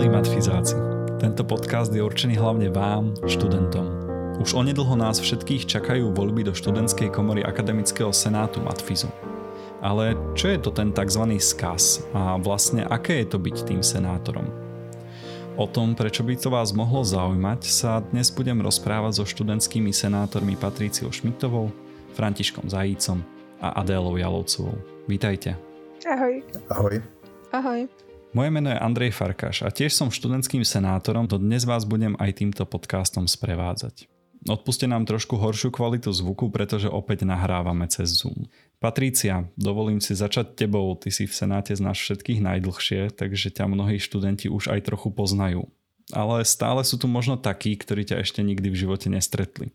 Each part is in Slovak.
Milí matfizáci, tento podcast je určený hlavne vám, študentom. Už onedlho nás všetkých čakajú voľby do študentskej komory Akademického senátu Matfizu. Ale čo je to ten tzv. skaz a vlastne aké je to byť tým senátorom? O tom, prečo by to vás mohlo zaujímať, sa dnes budem rozprávať so študentskými senátormi Patriciou Šmitovou, Františkom Zajícom a Adélou Jalovcovou. Vítajte. Ahoj. Ahoj. Ahoj. Moje meno je Andrej Farkáš a tiež som študentským senátorom, to dnes vás budem aj týmto podcastom sprevádzať. Odpuste nám trošku horšiu kvalitu zvuku, pretože opäť nahrávame cez Zoom. Patrícia, dovolím si začať tebou, ty si v Senáte z nás všetkých najdlhšie, takže ťa mnohí študenti už aj trochu poznajú. Ale stále sú tu možno takí, ktorí ťa ešte nikdy v živote nestretli.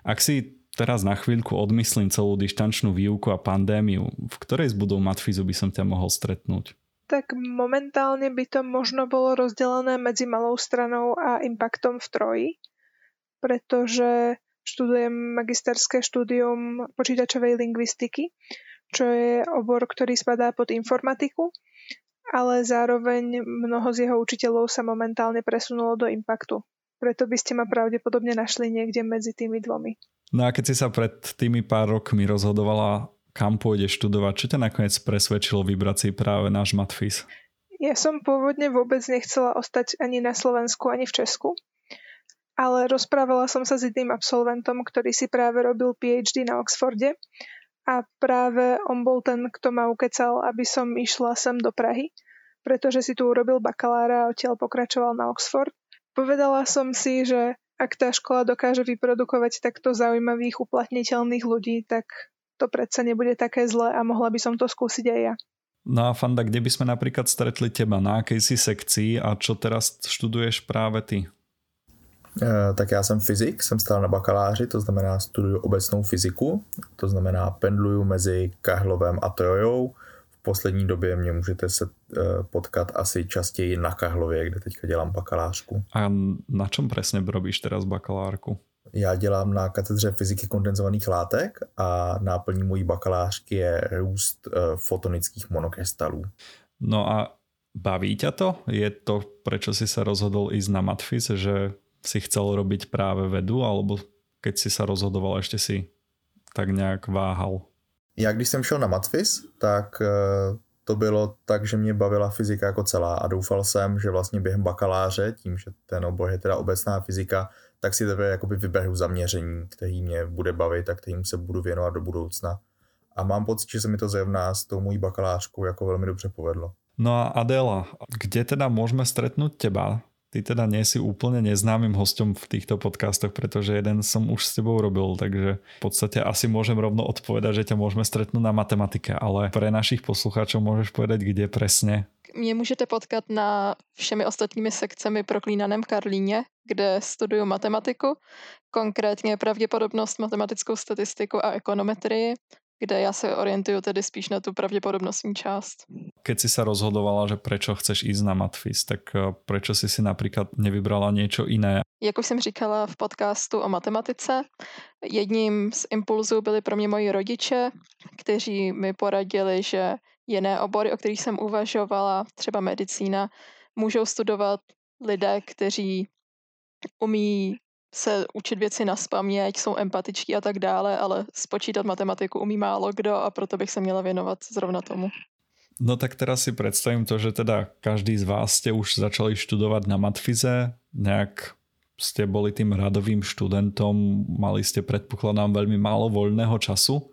Ak si teraz na chvíľku odmyslím celú dištančnú výuku a pandémiu, v ktorej z budov Matfizu by som ťa mohol stretnúť? Tak momentálne by to možno bolo rozdelené medzi malou stranou a impactom v Troji, pretože študujem magisterské štúdium počítačovej lingvistiky, čo je obor, ktorý spadá pod informatiku, ale zároveň mnoho z jeho učiteľov sa momentálne presunulo do impactu. Preto by ste ma pravdepodobne našli niekde medzi tými dvomi. No a keď si sa pred tými pár rokmi rozhodovala kam pôjdeš študovať? Čo ťa nakoniec presvedčilo vybrať si práve náš matfis? Ja som pôvodne vôbec nechcela ostať ani na Slovensku, ani v Česku. Ale rozprávala som sa s jedným absolventom, ktorý si práve robil PhD na Oxforde a práve on bol ten, kto ma ukecal, aby som išla sem do Prahy, pretože si tu urobil bakalára a odtiaľ pokračoval na Oxford. Povedala som si, že ak tá škola dokáže vyprodukovať takto zaujímavých, uplatniteľných ľudí, tak to predsa nebude také zlé a mohla by som to skúsiť aj ja. No a Fanda, kde by sme napríklad stretli teba? Na akej si sekcii a čo teraz študuješ práve ty? E, tak já jsem fyzik, jsem stále na bakaláři, to znamená studuju obecnou fyziku, to znamená pendluju mezi Kahlovem a Trojou. V poslední době mě můžete se e, potkat asi častěji na Kahlově, kde teďka dělám bakalářku. A na čom presne robíš teraz bakalárku? Já dělám na katedře fyziky kondenzovaných látek a náplní mojí bakalářky je růst eh, fotonických monokrystalů. No a baví ťa to? Je to, prečo si sa rozhodol ísť na Matfis, že si chcel robiť práve vedu, alebo keď si sa rozhodoval, ešte si tak nějak váhal? Já když jsem šel na Matfis, tak eh, to bylo tak, že mě bavila fyzika jako celá a doufal jsem, že vlastně během bakaláře, tím, že ten obor je teda obecná fyzika, tak si teprve jakoby vyberu zaměření, který mě bude bavit a kterým se budu věnovat do budoucna. A mám pocit, že se mi to zrovna s tou mojí bakalářkou jako velmi dobře povedlo. No a Adela, kde teda môžeme stretnúť teba? Ty teda nie si úplne neznámym hostom v týchto podcastoch, pretože jeden som už s tebou robil, takže v podstate asi môžem rovno odpovedať, že ťa môžeme stretnúť na matematike, ale pre našich poslucháčov môžeš povedať, kde presne? Mě můžete potkat na všemi ostatními sekcemi proklínaném Karlíně, kde studuju matematiku, konkrétně pravděpodobnost, matematickou statistiku a ekonometrii, kde ja sa orientujú tedy spíš na tú pravdepodobnostní časť. Keď si sa rozhodovala, že prečo chceš ísť na Matfis, tak eh, prečo si si napríklad nevybrala niečo iné? Jak už jsem říkala v podcastu o matematice, jedním z impulzů byli pro mě moji rodiče, kteří mi poradili, že jiné obory, o kterých jsem uvažovala, třeba medicína, můžou studovat lidé, kteří umí se učit věci na spaměť, jsou empatičtí a tak dále, ale spočítat matematiku umí málo kdo a proto bych se měla věnovat zrovna tomu. No tak teraz si predstavím to, že teda každý z vás ste už začali študovať na matfize, nejak ste boli tým radovým študentom, mali ste predpokladám veľmi málo voľného času,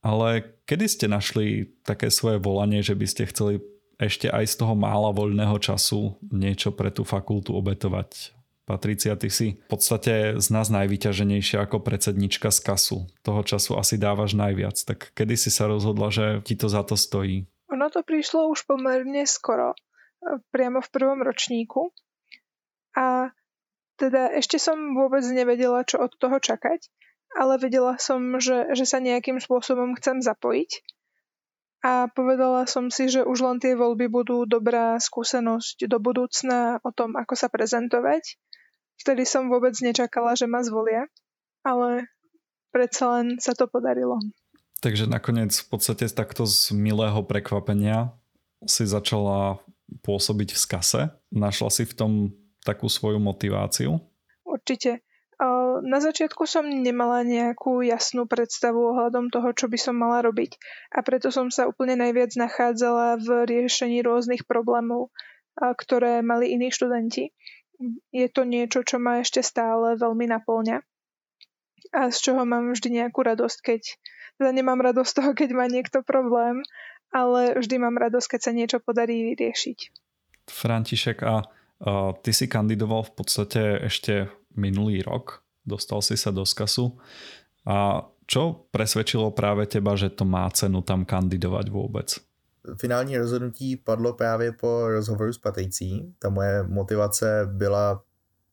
ale kedy ste našli také svoje volanie, že by ste chceli ešte aj z toho mála voľného času niečo pre tú fakultu obetovať? Patricia, ty si v podstate z nás najvyťaženejšia ako predsednička z kasu. Toho času asi dávaš najviac. Tak kedy si sa rozhodla, že ti to za to stojí? Ono to prišlo už pomerne skoro, priamo v prvom ročníku. A teda ešte som vôbec nevedela, čo od toho čakať, ale vedela som, že, že sa nejakým spôsobom chcem zapojiť. A povedala som si, že už len tie voľby budú dobrá skúsenosť do budúcna o tom, ako sa prezentovať Vtedy som vôbec nečakala, že ma zvolia, ale predsa len sa to podarilo. Takže nakoniec v podstate takto z milého prekvapenia si začala pôsobiť v skase? Našla si v tom takú svoju motiváciu? Určite. Na začiatku som nemala nejakú jasnú predstavu ohľadom toho, čo by som mala robiť a preto som sa úplne najviac nachádzala v riešení rôznych problémov, ktoré mali iní študenti. Je to niečo, čo ma ešte stále veľmi naplňa a z čoho mám vždy nejakú radosť, keď teda nemám radosť z toho, keď má niekto problém, ale vždy mám radosť, keď sa niečo podarí vyriešiť. František, a, a ty si kandidoval v podstate ešte minulý rok, dostal si sa do skasu a čo presvedčilo práve teba, že to má cenu tam kandidovať vôbec? Finální rozhodnutí padlo právě po rozhovoru s Patricí. Ta moje motivace byla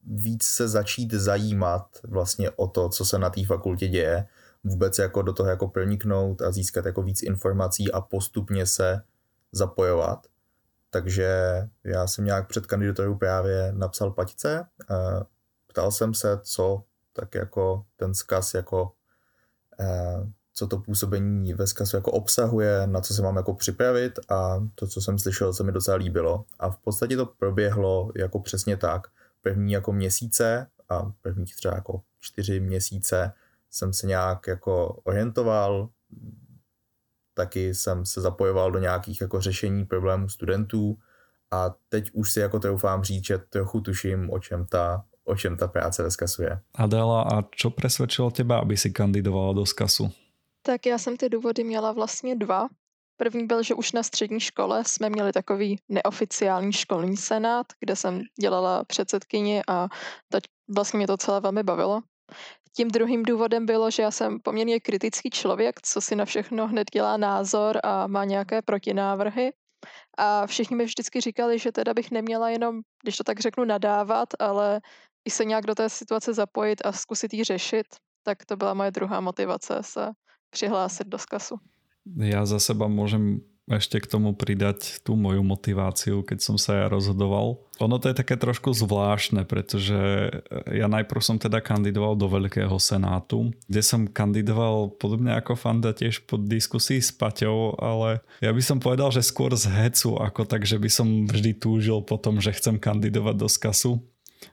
víc se začít zajímat vlastně o to, co se na té fakultě děje, vůbec jako do toho jako proniknout a získat jako víc informací a postupně se zapojovat. Takže já jsem nějak před kandidaturou právě napsal Patice, ptal jsem se, co tak jako ten zkaz jako eh, co to působení ve zkazu jako obsahuje, na co se mám jako připravit a to, co jsem slyšel, se mi docela líbilo. A v podstatě to proběhlo jako přesně tak. První jako měsíce a prvních třeba jako čtyři měsíce jsem se nějak jako orientoval, taky jsem se zapojoval do nějakých jako řešení problémů studentů a teď už si jako troufám říct, že trochu tuším, o čem ta o čem tá práca ve SKASu je. Adela, a čo presvedčilo teba, aby si kandidovala do SKASu? Tak já jsem ty důvody měla vlastně dva. První byl, že už na střední škole jsme měli takový neoficiální školní senát, kde jsem dělala předsedkyni a teď vlastně mě to celé velmi bavilo. Tím druhým důvodem bylo, že já jsem poměrně kritický člověk, co si na všechno hned dělá názor a má nějaké protinávrhy. A všichni mi vždycky říkali, že teda bych neměla jenom, když to tak řeknu, nadávat, ale i se nějak do té situace zapojit a zkusit ji řešit, tak to byla moje druhá motivace se přihlásit do skasu. Ja za seba môžem ešte k tomu pridať tú moju motiváciu, keď som sa ja rozhodoval. Ono to je také trošku zvláštne, pretože ja najprv som teda kandidoval do Veľkého senátu, kde som kandidoval podobne ako Fanda tiež pod diskusii s Paťou, ale ja by som povedal, že skôr z hecu, ako tak, že by som vždy túžil po tom, že chcem kandidovať do skasu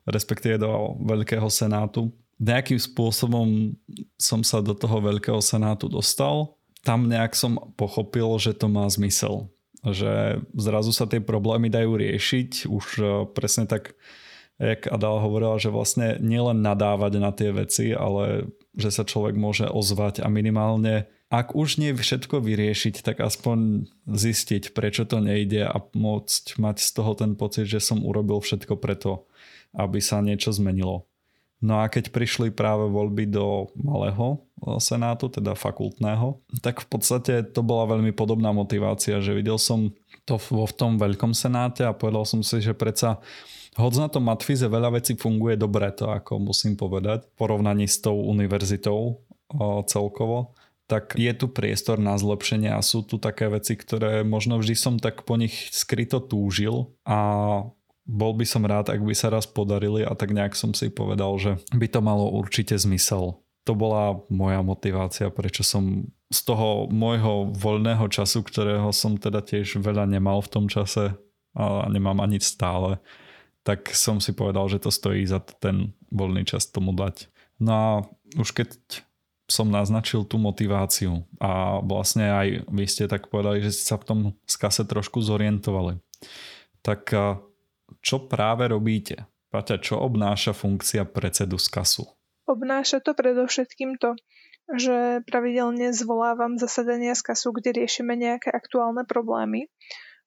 respektíve do Veľkého senátu. Nejakým spôsobom som sa do toho Veľkého senátu dostal. Tam nejak som pochopil, že to má zmysel. Že zrazu sa tie problémy dajú riešiť. Už e, presne tak, jak Adal hovorila, že vlastne nielen nadávať na tie veci, ale že sa človek môže ozvať a minimálne ak už nie všetko vyriešiť, tak aspoň zistiť, prečo to nejde a môcť mať z toho ten pocit, že som urobil všetko preto, aby sa niečo zmenilo. No a keď prišli práve voľby do malého e, senátu, teda fakultného, tak v podstate to bola veľmi podobná motivácia, že videl som to vo v tom veľkom senáte a povedal som si, že predsa hoď na tom matfize veľa vecí funguje dobre, to ako musím povedať, v porovnaní s tou univerzitou o, celkovo, tak je tu priestor na zlepšenie a sú tu také veci, ktoré možno vždy som tak po nich skryto túžil a bol by som rád, ak by sa raz podarili a tak nejak som si povedal, že by to malo určite zmysel. To bola moja motivácia, prečo som z toho môjho voľného času, ktorého som teda tiež veľa nemal v tom čase a nemám ani stále, tak som si povedal, že to stojí za ten voľný čas tomu dať. No a už keď som naznačil tú motiváciu a vlastne aj vy ste tak povedali, že ste sa v tom skase trošku zorientovali. Tak čo práve robíte? Paťa, čo obnáša funkcia predsedu z kasu? Obnáša to predovšetkým to, že pravidelne zvolávam zasadania z kasu, kde riešime nejaké aktuálne problémy.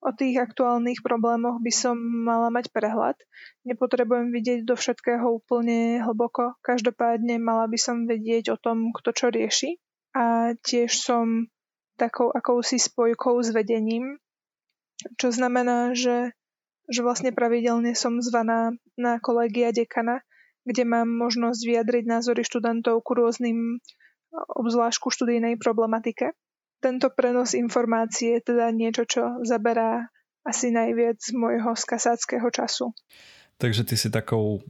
O tých aktuálnych problémoch by som mala mať prehľad. Nepotrebujem vidieť do všetkého úplne hlboko. Každopádne mala by som vedieť o tom, kto čo rieši. A tiež som takou akousi spojkou s vedením, čo znamená, že že vlastne pravidelne som zvaná na kolegia dekana, kde mám možnosť vyjadriť názory študentov ku rôznym obzvlášť ku študijnej problematike. Tento prenos informácie je teda niečo, čo zaberá asi najviac môjho skasáckého času. Takže ty si takou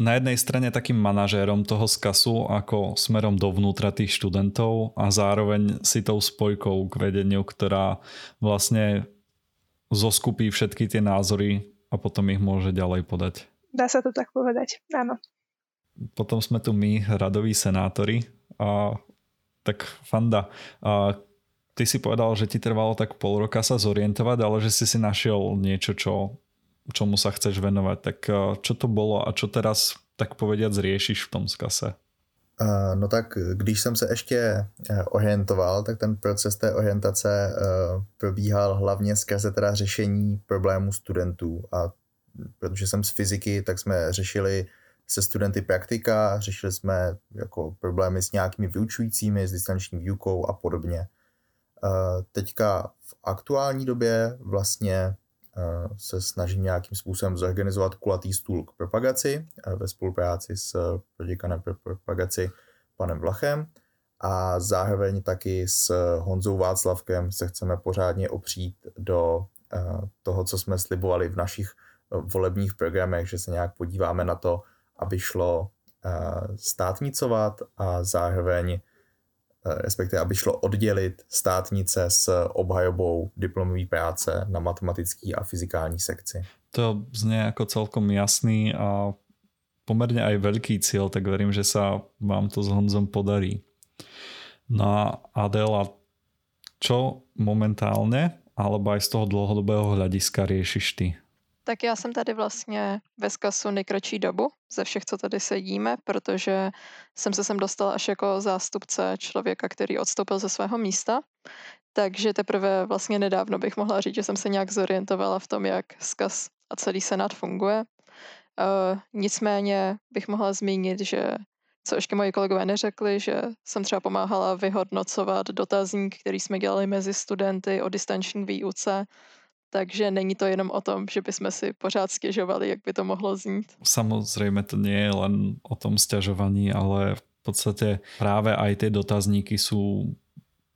na jednej strane takým manažérom toho skasu ako smerom dovnútra tých študentov a zároveň si tou spojkou k vedeniu, ktorá vlastne zoskupí všetky tie názory a potom ich môže ďalej podať. Dá sa to tak povedať, áno. Potom sme tu my, radoví senátori. A, tak Fanda, a, ty si povedal, že ti trvalo tak pol roka sa zorientovať, ale že si si našiel niečo, čo, čomu sa chceš venovať. Tak čo to bolo a čo teraz, tak povediať, riešiš v tom skase? Uh, no tak když jsem se ještě uh, orientoval, tak ten proces té orientace uh, probíhal hlavně skrze teda řešení problémů studentů a protože jsem z fyziky, tak jsme řešili se studenty praktika, řešili jsme jako problémy s nějakými vyučujícími, s distanční výukou a podobně. Teďka v aktuální době vlastně se snažím nějakým způsobem zorganizovat kulatý stůl k propagaci ve spolupráci s proděkanem pro propagaci panem Vlachem. A zároveň taky s Honzou Václavkem se chceme pořádně opřít do toho, co jsme slibovali v našich volebních programech, že se nějak podíváme na to, aby šlo státnicovat a zároveň respektive aby šlo oddělit státnice s obhajobou diplomové práce na matematický a fyzikální sekci. To znie ako celkom jasný a pomerne aj veľký cieľ, tak verím, že sa vám to s Honzom podarí. No a Adela, čo momentálne alebo aj z toho dlhodobého hľadiska riešiš ty? Tak já jsem tady vlastně ve skasu nejkratší dobu ze všech, co tady sedíme, protože jsem se sem dostala až jako zástupce člověka, který odstoupil ze svého místa. Takže teprve vlastně nedávno bych mohla říct, že jsem se nějak zorientovala v tom, jak skaz a celý senát funguje. Uh, nicméně bych mohla zmínit, že co ještě moji kolegové neřekli, že jsem třeba pomáhala vyhodnocovat dotazník, který jsme dělali mezi studenty o distanční výuce, takže není to jenom o tom, že bychom si pořád stěžovali, jak by to mohlo znít. Samozrejme to nie je len o tom sťažovaní, ale v podstate práve aj tie dotazníky sú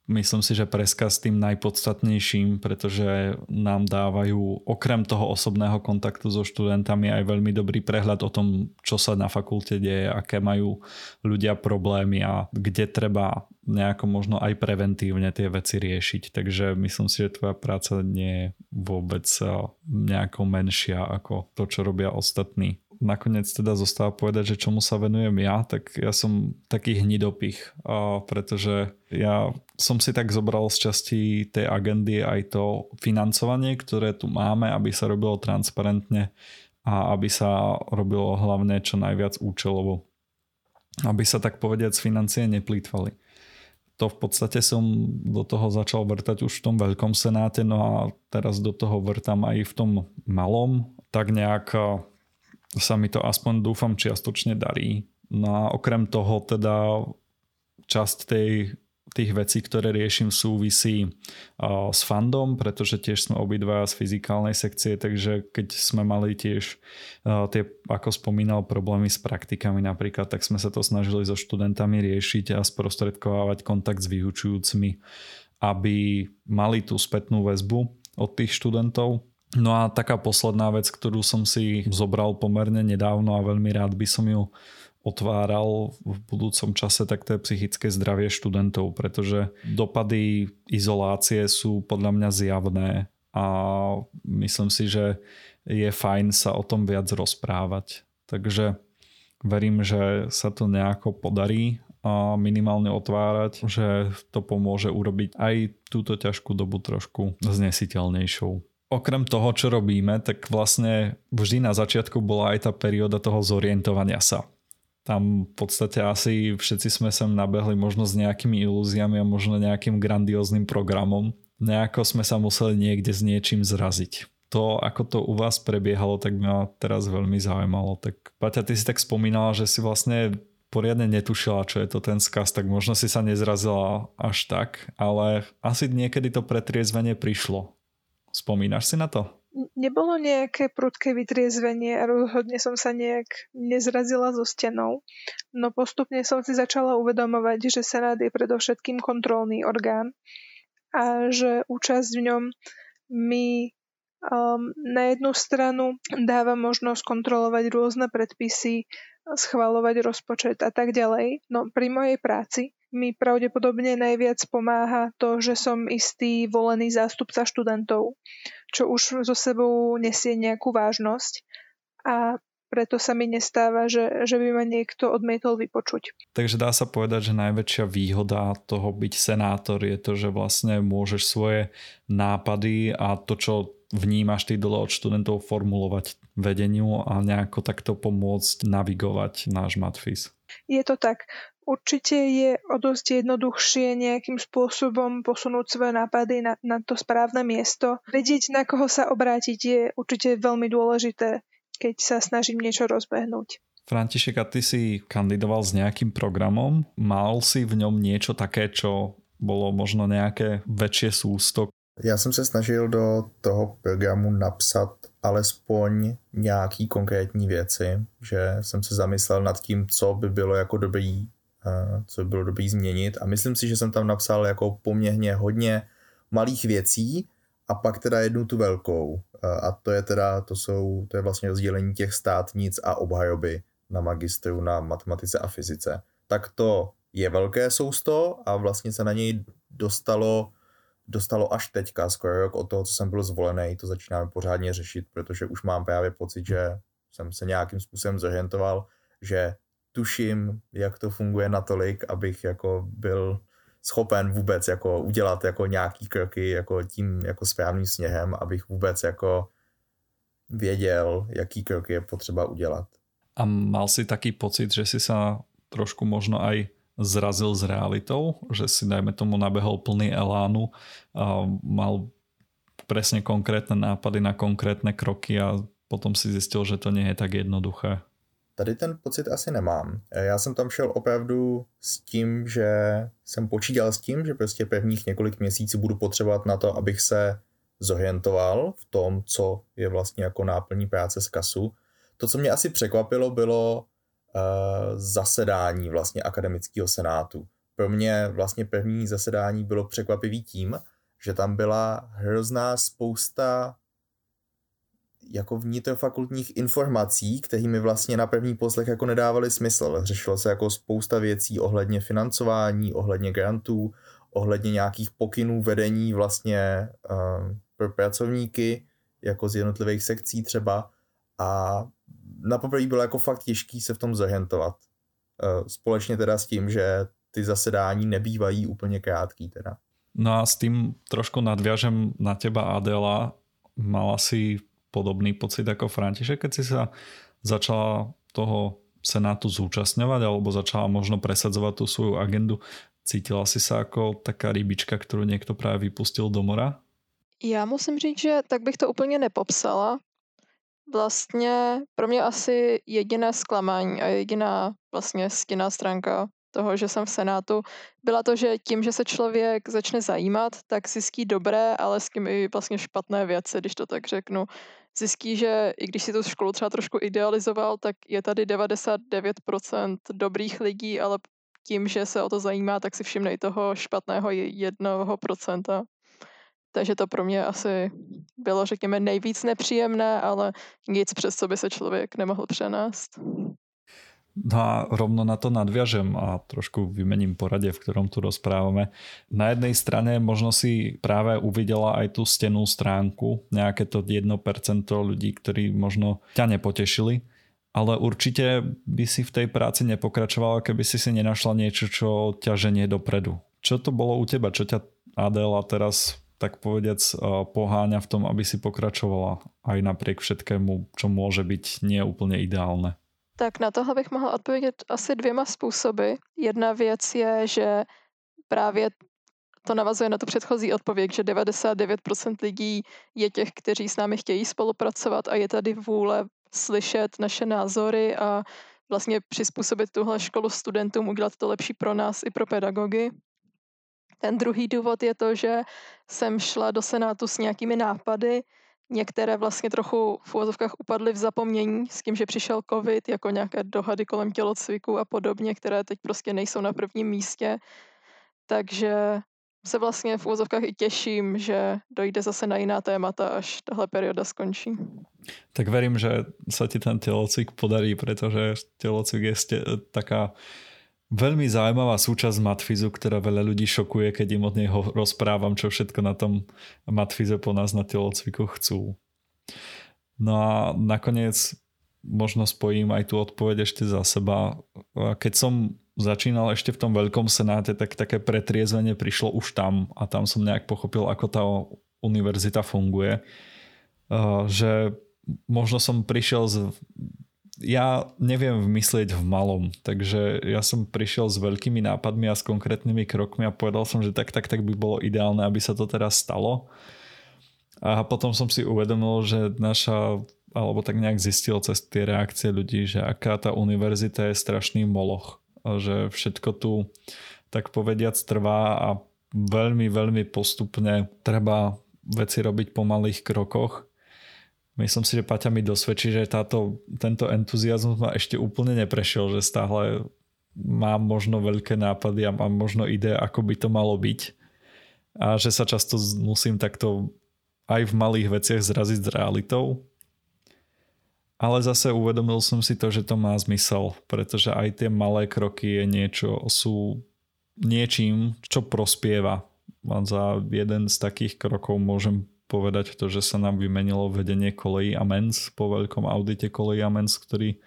myslím si, že preska s tým najpodstatnejším, pretože nám dávajú okrem toho osobného kontaktu so študentami aj veľmi dobrý prehľad o tom, čo sa na fakulte deje, aké majú ľudia problémy a kde treba nejako možno aj preventívne tie veci riešiť. Takže myslím si, že tvoja práca nie je vôbec nejako menšia ako to, čo robia ostatní nakoniec teda zostáva povedať, že čomu sa venujem ja, tak ja som taký hnidopich, pretože ja som si tak zobral z časti tej agendy aj to financovanie, ktoré tu máme, aby sa robilo transparentne a aby sa robilo hlavne čo najviac účelovo. Aby sa tak povediať z financie neplýtvali. To v podstate som do toho začal vrtať už v tom veľkom senáte, no a teraz do toho vrtam aj v tom malom. Tak nejak sa mi to aspoň dúfam čiastočne darí. No a okrem toho teda časť tej, tých vecí, ktoré riešim súvisí uh, s fandom, pretože tiež sme obidva z fyzikálnej sekcie, takže keď sme mali tiež uh, tie, ako spomínal, problémy s praktikami napríklad, tak sme sa to snažili so študentami riešiť a sprostredkovávať kontakt s vyučujúcimi, aby mali tú spätnú väzbu od tých študentov No a taká posledná vec, ktorú som si zobral pomerne nedávno a veľmi rád by som ju otváral v budúcom čase, tak to je psychické zdravie študentov, pretože dopady izolácie sú podľa mňa zjavné a myslím si, že je fajn sa o tom viac rozprávať. Takže verím, že sa to nejako podarí a minimálne otvárať, že to pomôže urobiť aj túto ťažkú dobu trošku znesiteľnejšou okrem toho, čo robíme, tak vlastne vždy na začiatku bola aj tá perióda toho zorientovania sa. Tam v podstate asi všetci sme sem nabehli možno s nejakými ilúziami a možno nejakým grandióznym programom. Nejako sme sa museli niekde s niečím zraziť. To, ako to u vás prebiehalo, tak ma teraz veľmi zaujímalo. Tak Paťa, ty si tak spomínala, že si vlastne poriadne netušila, čo je to ten skaz, tak možno si sa nezrazila až tak, ale asi niekedy to pretriezvenie prišlo. Spomínaš si na to? Nebolo nejaké prudké vytriezvenie a rozhodne som sa nejak nezrazila so stenou, no postupne som si začala uvedomovať, že Senát je predovšetkým kontrolný orgán a že účasť v ňom mi um, na jednu stranu dáva možnosť kontrolovať rôzne predpisy, schvalovať rozpočet a tak ďalej. No pri mojej práci mi pravdepodobne najviac pomáha to, že som istý volený zástupca študentov, čo už so sebou nesie nejakú vážnosť a preto sa mi nestáva, že, že by ma niekto odmietol vypočuť. Takže dá sa povedať, že najväčšia výhoda toho byť senátor je to, že vlastne môžeš svoje nápady a to, čo vnímaš ty dole od študentov formulovať vedeniu a nejako takto pomôcť navigovať náš matfis. Je to tak. Určite je o dosť jednoduchšie nejakým spôsobom posunúť svoje nápady na, na to správne miesto. Vedieť, na koho sa obrátiť, je určite veľmi dôležité, keď sa snažím niečo rozbehnúť. František, a ty si kandidoval s nejakým programom. Mal si v ňom niečo také, čo bolo možno nejaké väčšie sústo? Já jsem se snažil do toho programu napsat alespoň nějaký konkrétní věci, že jsem se zamyslel nad tím, co by bylo jako dobrý co by bylo dobrý změnit. A myslím si, že jsem tam napsal jako poměrně hodně malých věcí a pak teda jednu tu velkou. A to je teda, to jsou, to je vlastně rozdělení těch státnic a obhajoby na magistru na matematice a fyzice. Tak to je velké sousto a vlastně se na něj dostalo dostalo až teďka, skoro rok od toho, co jsem byl zvolený, to začínáme pořádně řešit, protože už mám právě pocit, že jsem se nějakým způsobem zorientoval, že tuším, jak to funguje natolik, abych jako byl schopen vůbec jako udělat jako nějaký kroky jako tím jako správným směrem, abych vůbec jako věděl, jaký kroky je potřeba udělat. A mal si taký pocit, že si sa trošku možno aj zrazil s realitou, že si dajme tomu nabehol plný elánu a mal presne konkrétne nápady na konkrétne kroky a potom si zistil, že to nie je tak jednoduché. Tady ten pocit asi nemám. Já jsem tam šel opravdu s tím, že jsem počítal s tím, že prostě prvních několik měsíců budu potřebovat na to, abych se zorientoval v tom, co je vlastně jako náplní práce z kasu. To, co mě asi překvapilo, bylo uh, zasedání vlastně akademického senátu. Pro mě vlastně první zasedání bylo překvapivý tím, že tam byla hrozná spousta jako vnitrofakultních informací, které mi vlastně na první poslech jako nedávaly smysl. Řešilo se jako spousta věcí ohledně financování, ohledně grantů, ohledně nějakých pokynů vedení vlastně uh, pro pracovníky, jako z jednotlivých sekcí třeba. A na poprvé bylo jako fakt těžký se v tom zorientovat. Uh, společně teda s tím, že ty zasedání nebývají úplně krátký teda. No a s tým trošku nadviažem na teba Adela. Mala si podobný pocit ako František, keď si sa začala toho Senátu zúčastňovať alebo začala možno presadzovať tú svoju agendu. Cítila si sa ako taká rybička, ktorú niekto práve vypustil do mora? Já musím říct, že tak bych to úplně nepopsala. Vlastně pro mě asi jediné zklamání a jediná vlastně stinná stránka toho, že jsem v Senátu, byla to, že tím, že se člověk začne zajímat, tak zjistí dobré, ale s tím i vlastně špatné věci, když to tak řeknu zjistí, že i když si tu školu třeba trošku idealizoval, tak je tady 99% dobrých lidí, ale tím, že se o to zajímá, tak si všimne i toho špatného jednoho procenta. Takže to pro mě asi bylo, řekněme, nejvíc nepříjemné, ale nic, přes co by se člověk nemohl přenést. No a rovno na to nadviažem a trošku vymením poradie, v ktorom tu rozprávame. Na jednej strane možno si práve uvidela aj tú stenú stránku, nejaké to 1% ľudí, ktorí možno ťa nepotešili, ale určite by si v tej práci nepokračovala, keby si si nenašla niečo, čo ťa ženie dopredu. Čo to bolo u teba? Čo ťa Adela teraz tak povediac poháňa v tom, aby si pokračovala aj napriek všetkému, čo môže byť nie úplne ideálne? Tak na tohle bych mohla odpovědět asi dvěma způsoby. Jedna věc je, že právě to navazuje na tu předchozí odpověď, že 99% lidí je těch, kteří s námi chtějí spolupracovat a je tady vůle slyšet naše názory a vlastně přizpůsobit tuhle školu studentům, udělat to lepší pro nás i pro pedagogy. Ten druhý důvod je to, že jsem šla do Senátu s nějakými nápady, Některé vlastně trochu v úvozovkách upadly v zapomnění s tím, že přišel covid, jako nějaké dohady kolem tělocviku a podobně, které teď prostě nejsou na prvním místě. Takže se vlastně v úvozovkách i těším, že dojde zase na jiná témata, až tahle perioda skončí. Tak verím, že sa ti ten telocvik podarí, pretože telocvik je ste, taká veľmi zaujímavá súčasť matfizu, ktorá veľa ľudí šokuje, keď im od neho rozprávam, čo všetko na tom matfize po nás na telocviku chcú. No a nakoniec možno spojím aj tú odpoveď ešte za seba. Keď som začínal ešte v tom veľkom senáte, tak také pretriezvenie prišlo už tam a tam som nejak pochopil, ako tá univerzita funguje. Že možno som prišiel z ja neviem vymyslieť v malom, takže ja som prišiel s veľkými nápadmi a s konkrétnymi krokmi a povedal som, že tak, tak, tak by bolo ideálne, aby sa to teraz stalo. A potom som si uvedomil, že naša, alebo tak nejak zistil cez tie reakcie ľudí, že aká tá univerzita je strašný moloch. A že všetko tu tak povediac trvá a veľmi, veľmi postupne treba veci robiť po malých krokoch Myslím si, že Paťa mi dosvedčí, že táto, tento entuziasmus ma ešte úplne neprešiel, že stále mám možno veľké nápady a mám možno ide, ako by to malo byť. A že sa často musím takto aj v malých veciach zraziť s realitou. Ale zase uvedomil som si to, že to má zmysel, pretože aj tie malé kroky je niečo, sú niečím, čo prospieva. A za jeden z takých krokov môžem povedať to, že sa nám vymenilo vedenie kolejí a mens po veľkom audite kolejí a mens, ktorý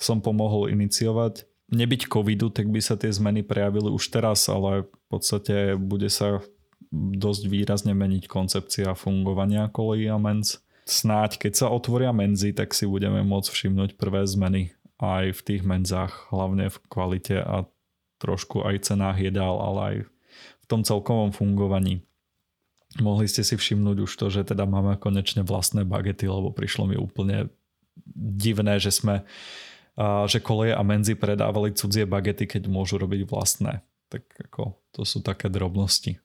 som pomohol iniciovať. Nebyť covidu, tak by sa tie zmeny prejavili už teraz, ale v podstate bude sa dosť výrazne meniť koncepcia fungovania kolejí a mens. Snáď, keď sa otvoria menzy, tak si budeme môcť všimnúť prvé zmeny aj v tých menzách, hlavne v kvalite a trošku aj cenách jedál, ale aj v tom celkovom fungovaní. Mohli ste si všimnúť už to, že teda máme konečne vlastné bagety, lebo prišlo mi úplne divné, že sme že koleje a menzy predávali cudzie bagety, keď môžu robiť vlastné. Tak ako, to sú také drobnosti.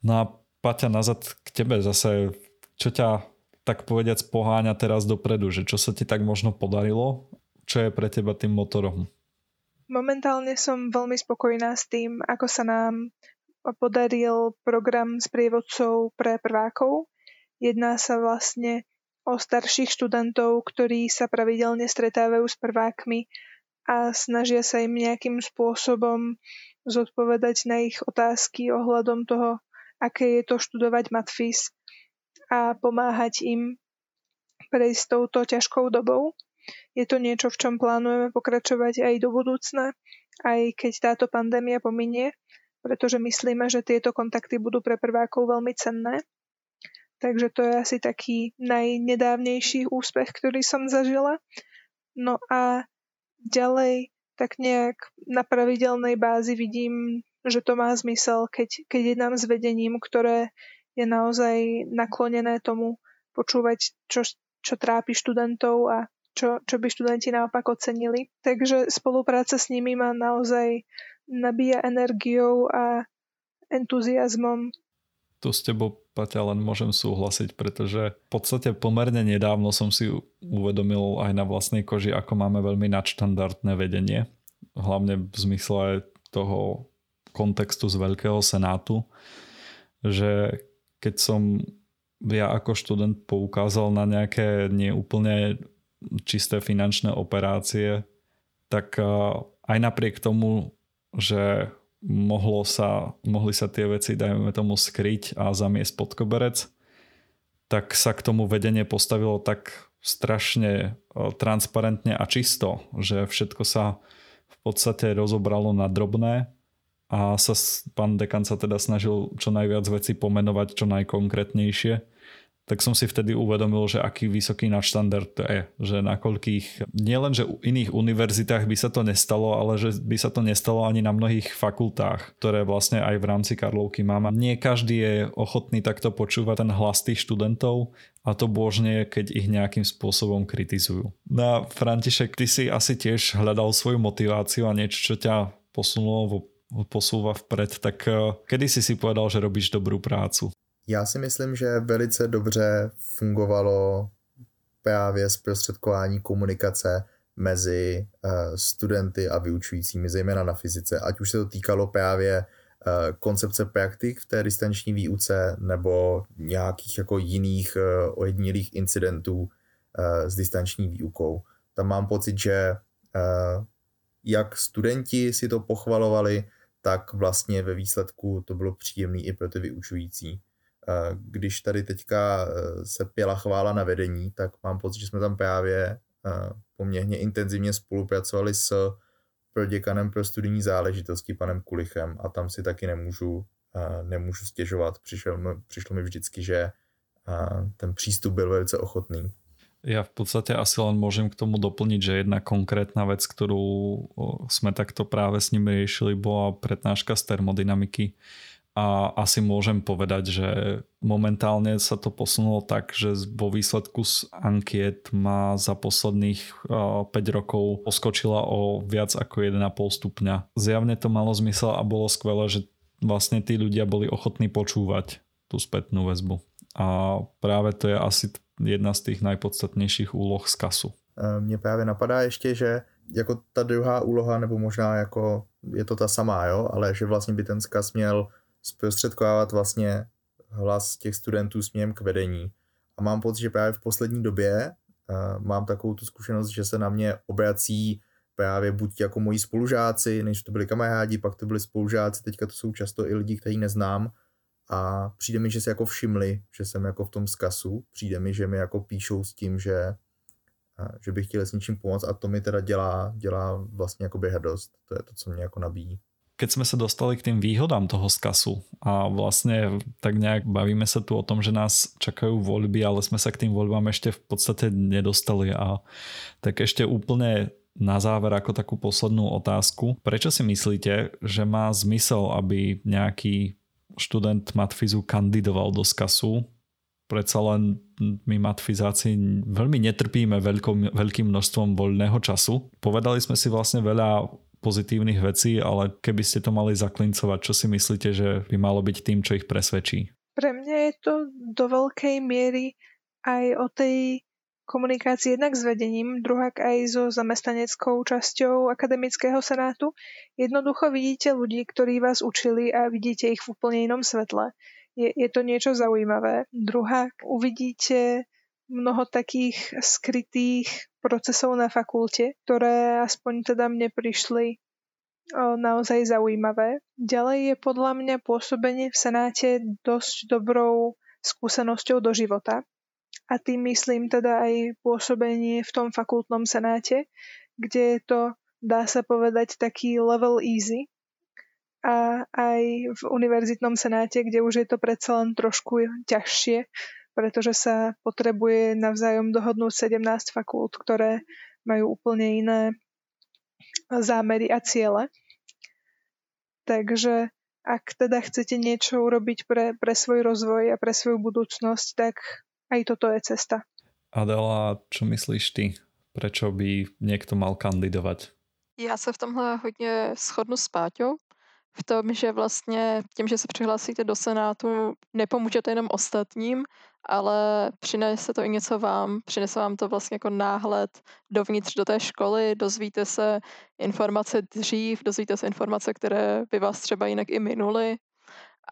No a Paťa, nazad k tebe zase, čo ťa tak povediac poháňa teraz dopredu, že čo sa ti tak možno podarilo, čo je pre teba tým motorom? Momentálne som veľmi spokojná s tým, ako sa nám podaril program s prievodcov pre prvákov. Jedná sa vlastne o starších študentov, ktorí sa pravidelne stretávajú s prvákmi a snažia sa im nejakým spôsobom zodpovedať na ich otázky ohľadom toho, aké je to študovať matfis a pomáhať im prejsť touto ťažkou dobou. Je to niečo, v čom plánujeme pokračovať aj do budúcna, aj keď táto pandémia pominie pretože myslíme, že tieto kontakty budú pre prvákov veľmi cenné. Takže to je asi taký najnedávnejší úspech, ktorý som zažila. No a ďalej tak nejak na pravidelnej bázi vidím, že to má zmysel, keď, keď jednám s vedením, ktoré je naozaj naklonené tomu počúvať, čo, čo trápi študentov a čo, čo by študenti naopak ocenili. Takže spolupráca s nimi ma naozaj nabíja energiou a entuziasmom. Tu s tebou, Paťa, len môžem súhlasiť, pretože v podstate pomerne nedávno som si uvedomil aj na vlastnej koži, ako máme veľmi nadštandardné vedenie. Hlavne v zmysle toho kontextu z Veľkého senátu, že keď som ja ako študent poukázal na nejaké neúplne čisté finančné operácie, tak aj napriek tomu že mohlo sa, mohli sa tie veci, dajme tomu, skryť a zamiesť pod koberec, tak sa k tomu vedenie postavilo tak strašne e, transparentne a čisto, že všetko sa v podstate rozobralo na drobné a sa pán dekan sa teda snažil čo najviac veci pomenovať čo najkonkrétnejšie tak som si vtedy uvedomil, že aký vysoký nadštandard to je. Že na koľkých, nielen, že u iných univerzitách by sa to nestalo, ale že by sa to nestalo ani na mnohých fakultách, ktoré vlastne aj v rámci Karlovky mám. Nie každý je ochotný takto počúvať ten hlas tých študentov a to božne, keď ich nejakým spôsobom kritizujú. No František, ty si asi tiež hľadal svoju motiváciu a niečo, čo ťa posunulo posúva vpred, tak eh, kedy si si povedal, že robíš dobrú prácu? Já si myslím, že velice dobře fungovalo právě zprostředkování komunikace mezi uh, studenty a vyučujícími, zejména na fyzice, ať už se to týkalo právě uh, koncepce praktik v té distanční výuce nebo nějakých jako jiných uh, ojedinilých incidentů s distanční výukou. Tam mám pocit, že jak studenti si to pochvalovali, tak vlastně ve výsledku to bylo příjemné i pro ty vyučující. Když tady teďka e, se pěla chvála na vedení, tak mám pocit, že jsme tam právě e, poměrně intenzivně spolupracovali s proděkanem pro studijní záležitosti, panem Kulichem, a tam si taky nemůžu, e, nemůžu stěžovat. Přišlo, přišlo mi vždycky, že ten přístup byl velice ochotný. Ja v podstate asi len môžem k tomu doplniť, že jedna konkrétna vec, ktorú sme takto práve s nimi riešili, bola prednáška z termodynamiky a asi môžem povedať, že momentálne sa to posunulo tak, že vo výsledku z ankiet má za posledných 5 rokov poskočila o viac ako 1,5 stupňa. Zjavne to malo zmysel a bolo skvelé, že vlastne tí ľudia boli ochotní počúvať tú spätnú väzbu. A práve to je asi jedna z těch najpodstatnějších úloh z kasu. E, mně právě napadá ještě, že jako ta druhá úloha, nebo možná jako je to ta samá, jo, ale že vlastně by ten zkaz měl zprostředkovávat vlastně hlas těch studentů směrem k vedení. A mám pocit, že právě v poslední době uh, mám takovou tu zkušenost, že se na mě obrací právě buď jako moji spolužáci, než to byli kamarádi, pak to byli spolužáci, teďka to jsou často i lidi, kteří neznám, a přijde mi, že se jako všimli, že jsem jako v tom zkasu, přijde mi, že mi jako píšou s tím, že, že bych chtěl s něčím pomoct a to mi teda dělá, dělá vlastně jako hrdost. To je to, co mě jako nabíjí. Keď sme sa dostali k tým výhodám toho skasu a vlastne tak nejak bavíme sa tu o tom, že nás čakajú voľby, ale sme sa k tým voľbám ešte v podstate nedostali a tak ešte úplne na záver ako takú poslednú otázku. Prečo si myslíte, že má zmysel, aby nejaký študent matfizu kandidoval do skasu. Predsa len my matfizáci veľmi netrpíme veľkom, veľkým množstvom voľného času. Povedali sme si vlastne veľa pozitívnych vecí, ale keby ste to mali zaklincovať, čo si myslíte, že by malo byť tým, čo ich presvedčí? Pre mňa je to do veľkej miery aj o tej komunikácii jednak s vedením, druhak aj so zamestnaneckou časťou akademického senátu. Jednoducho vidíte ľudí, ktorí vás učili a vidíte ich v úplne inom svetle. Je, je to niečo zaujímavé. Druhák uvidíte mnoho takých skrytých procesov na fakulte, ktoré aspoň teda mne prišli naozaj zaujímavé. Ďalej je podľa mňa pôsobenie v Senáte dosť dobrou skúsenosťou do života a tým myslím teda aj pôsobenie v tom fakultnom senáte, kde je to, dá sa povedať, taký level easy a aj v univerzitnom senáte, kde už je to predsa len trošku ťažšie, pretože sa potrebuje navzájom dohodnúť 17 fakult, ktoré majú úplne iné zámery a ciele. Takže ak teda chcete niečo urobiť pre, pre svoj rozvoj a pre svoju budúcnosť, tak aj toto je cesta. Adela, čo myslíš ty? Prečo by niekto mal kandidovat? Já se v tomhle hodně shodnu s Páťou. V tom, že vlastně tím, že se přihlásíte do Senátu, nepomůžete jenom ostatním, ale přinese to i něco vám, přinese vám to vlastně jako náhled dovnitř do té školy, dozvíte se informace dřív, dozvíte se informace, které by vás třeba jinak i minuly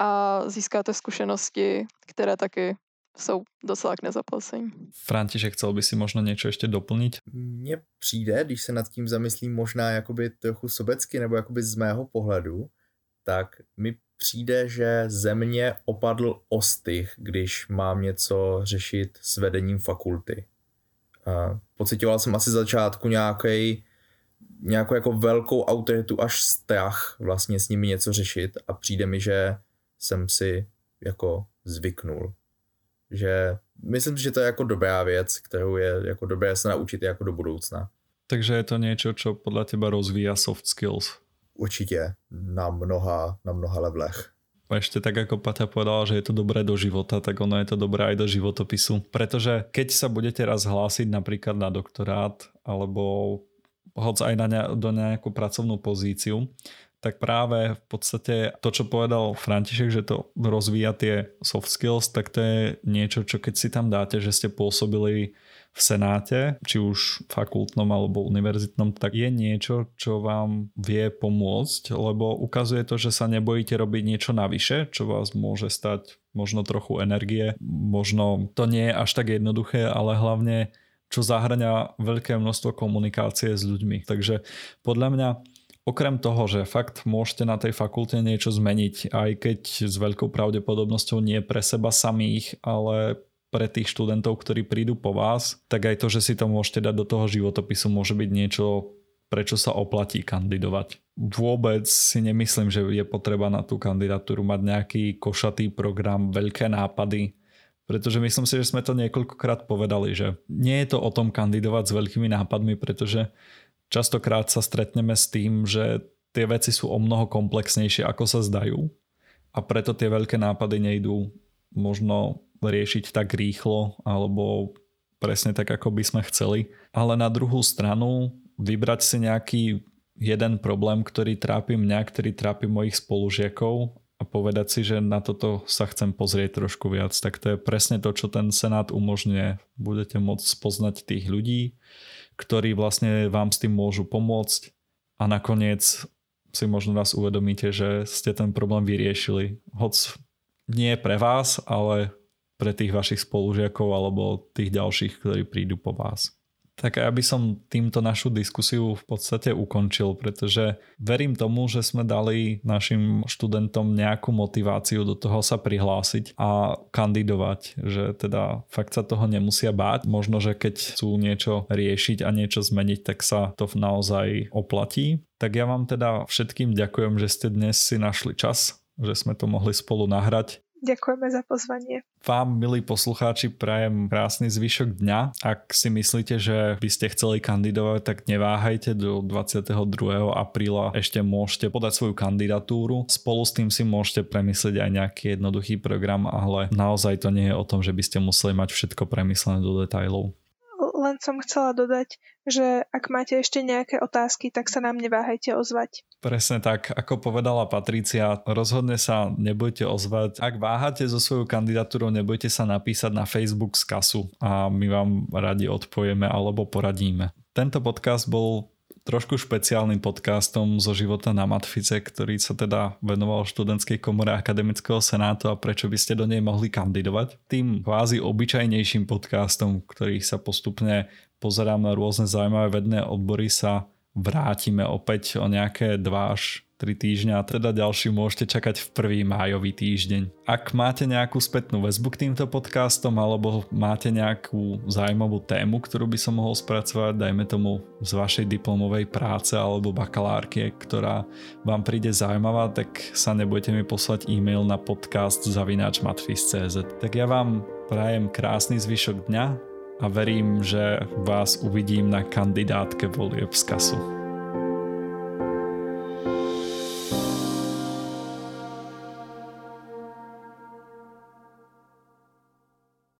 a získáte zkušenosti, které taky jsou docela k nezaplacení. František, chcel by si možno něco ještě doplnit? Mně přijde, když se nad tím zamyslím možná jakoby trochu sobecky nebo jakoby z mého pohledu, tak mi přijde, že země opadl ostych, když mám něco řešit s vedením fakulty. Pocitoval jsem asi začátku nějaký nějakou jako velkou autoritu až strach vlastně s nimi něco řešit a přijde mi, že jsem si jako zvyknul že myslím, že to je jako dobrá věc, kterou je jako dobré se naučit jako do budoucna. Takže je to něco, co podle teba rozvíja soft skills? Určitě, na mnoha, na mnoha levelech. Ešte tak ako Pata povedala, že je to dobré do života, tak ono je to dobré aj do životopisu. Pretože keď sa budete raz hlásiť napríklad na doktorát alebo hoď aj na ne, do nejakú pracovnú pozíciu, tak práve v podstate to, čo povedal František, že to rozvíja tie soft skills, tak to je niečo, čo keď si tam dáte, že ste pôsobili v Senáte, či už fakultnom alebo univerzitnom, tak je niečo, čo vám vie pomôcť, lebo ukazuje to, že sa nebojíte robiť niečo navyše, čo vás môže stať možno trochu energie, možno to nie je až tak jednoduché, ale hlavne čo zahrania veľké množstvo komunikácie s ľuďmi. Takže podľa mňa okrem toho, že fakt môžete na tej fakulte niečo zmeniť, aj keď s veľkou pravdepodobnosťou nie pre seba samých, ale pre tých študentov, ktorí prídu po vás, tak aj to, že si to môžete dať do toho životopisu, môže byť niečo, prečo sa oplatí kandidovať. Vôbec si nemyslím, že je potreba na tú kandidatúru mať nejaký košatý program, veľké nápady, pretože myslím si, že sme to niekoľkokrát povedali, že nie je to o tom kandidovať s veľkými nápadmi, pretože častokrát sa stretneme s tým, že tie veci sú o mnoho komplexnejšie, ako sa zdajú a preto tie veľké nápady nejdú možno riešiť tak rýchlo alebo presne tak, ako by sme chceli. Ale na druhú stranu vybrať si nejaký jeden problém, ktorý trápi mňa, ktorý trápi mojich spolužiakov a povedať si, že na toto sa chcem pozrieť trošku viac, tak to je presne to, čo ten Senát umožňuje. Budete môcť spoznať tých ľudí, ktorí vlastne vám s tým môžu pomôcť a nakoniec si možno raz uvedomíte, že ste ten problém vyriešili. Hoc nie pre vás, ale pre tých vašich spolužiakov alebo tých ďalších, ktorí prídu po vás. Tak ja by som týmto našu diskusiu v podstate ukončil, pretože verím tomu, že sme dali našim študentom nejakú motiváciu do toho sa prihlásiť a kandidovať, že teda fakt sa toho nemusia báť. Možno, že keď chcú niečo riešiť a niečo zmeniť, tak sa to naozaj oplatí. Tak ja vám teda všetkým ďakujem, že ste dnes si našli čas, že sme to mohli spolu nahrať. Ďakujeme za pozvanie. Vám, milí poslucháči, prajem krásny zvyšok dňa. Ak si myslíte, že by ste chceli kandidovať, tak neváhajte do 22. apríla ešte môžete podať svoju kandidatúru. Spolu s tým si môžete premyslieť aj nejaký jednoduchý program, ale naozaj to nie je o tom, že by ste museli mať všetko premyslené do detajlov len som chcela dodať, že ak máte ešte nejaké otázky, tak sa nám neváhajte ozvať. Presne tak, ako povedala Patricia, rozhodne sa nebojte ozvať. Ak váhate so svojou kandidatúrou, nebojte sa napísať na Facebook z kasu a my vám radi odpovieme alebo poradíme. Tento podcast bol trošku špeciálnym podcastom zo života na Matfice, ktorý sa teda venoval študentskej komore Akademického senátu a prečo by ste do nej mohli kandidovať. Tým kvázi obyčajnejším podcastom, ktorý sa postupne pozerám na rôzne zaujímavé vedné odbory sa vrátime opäť o nejaké 2 až 3 týždňa a teda ďalší môžete čakať v prvý májový týždeň. Ak máte nejakú spätnú väzbu k týmto podcastom alebo máte nejakú zaujímavú tému, ktorú by som mohol spracovať, dajme tomu z vašej diplomovej práce alebo bakalárky, ktorá vám príde zaujímavá, tak sa nebojte mi poslať e-mail na podcast zavináčmatfis.cz. Tak ja vám prajem krásny zvyšok dňa a verím, že vás uvidím na kandidátke volieb z kasu.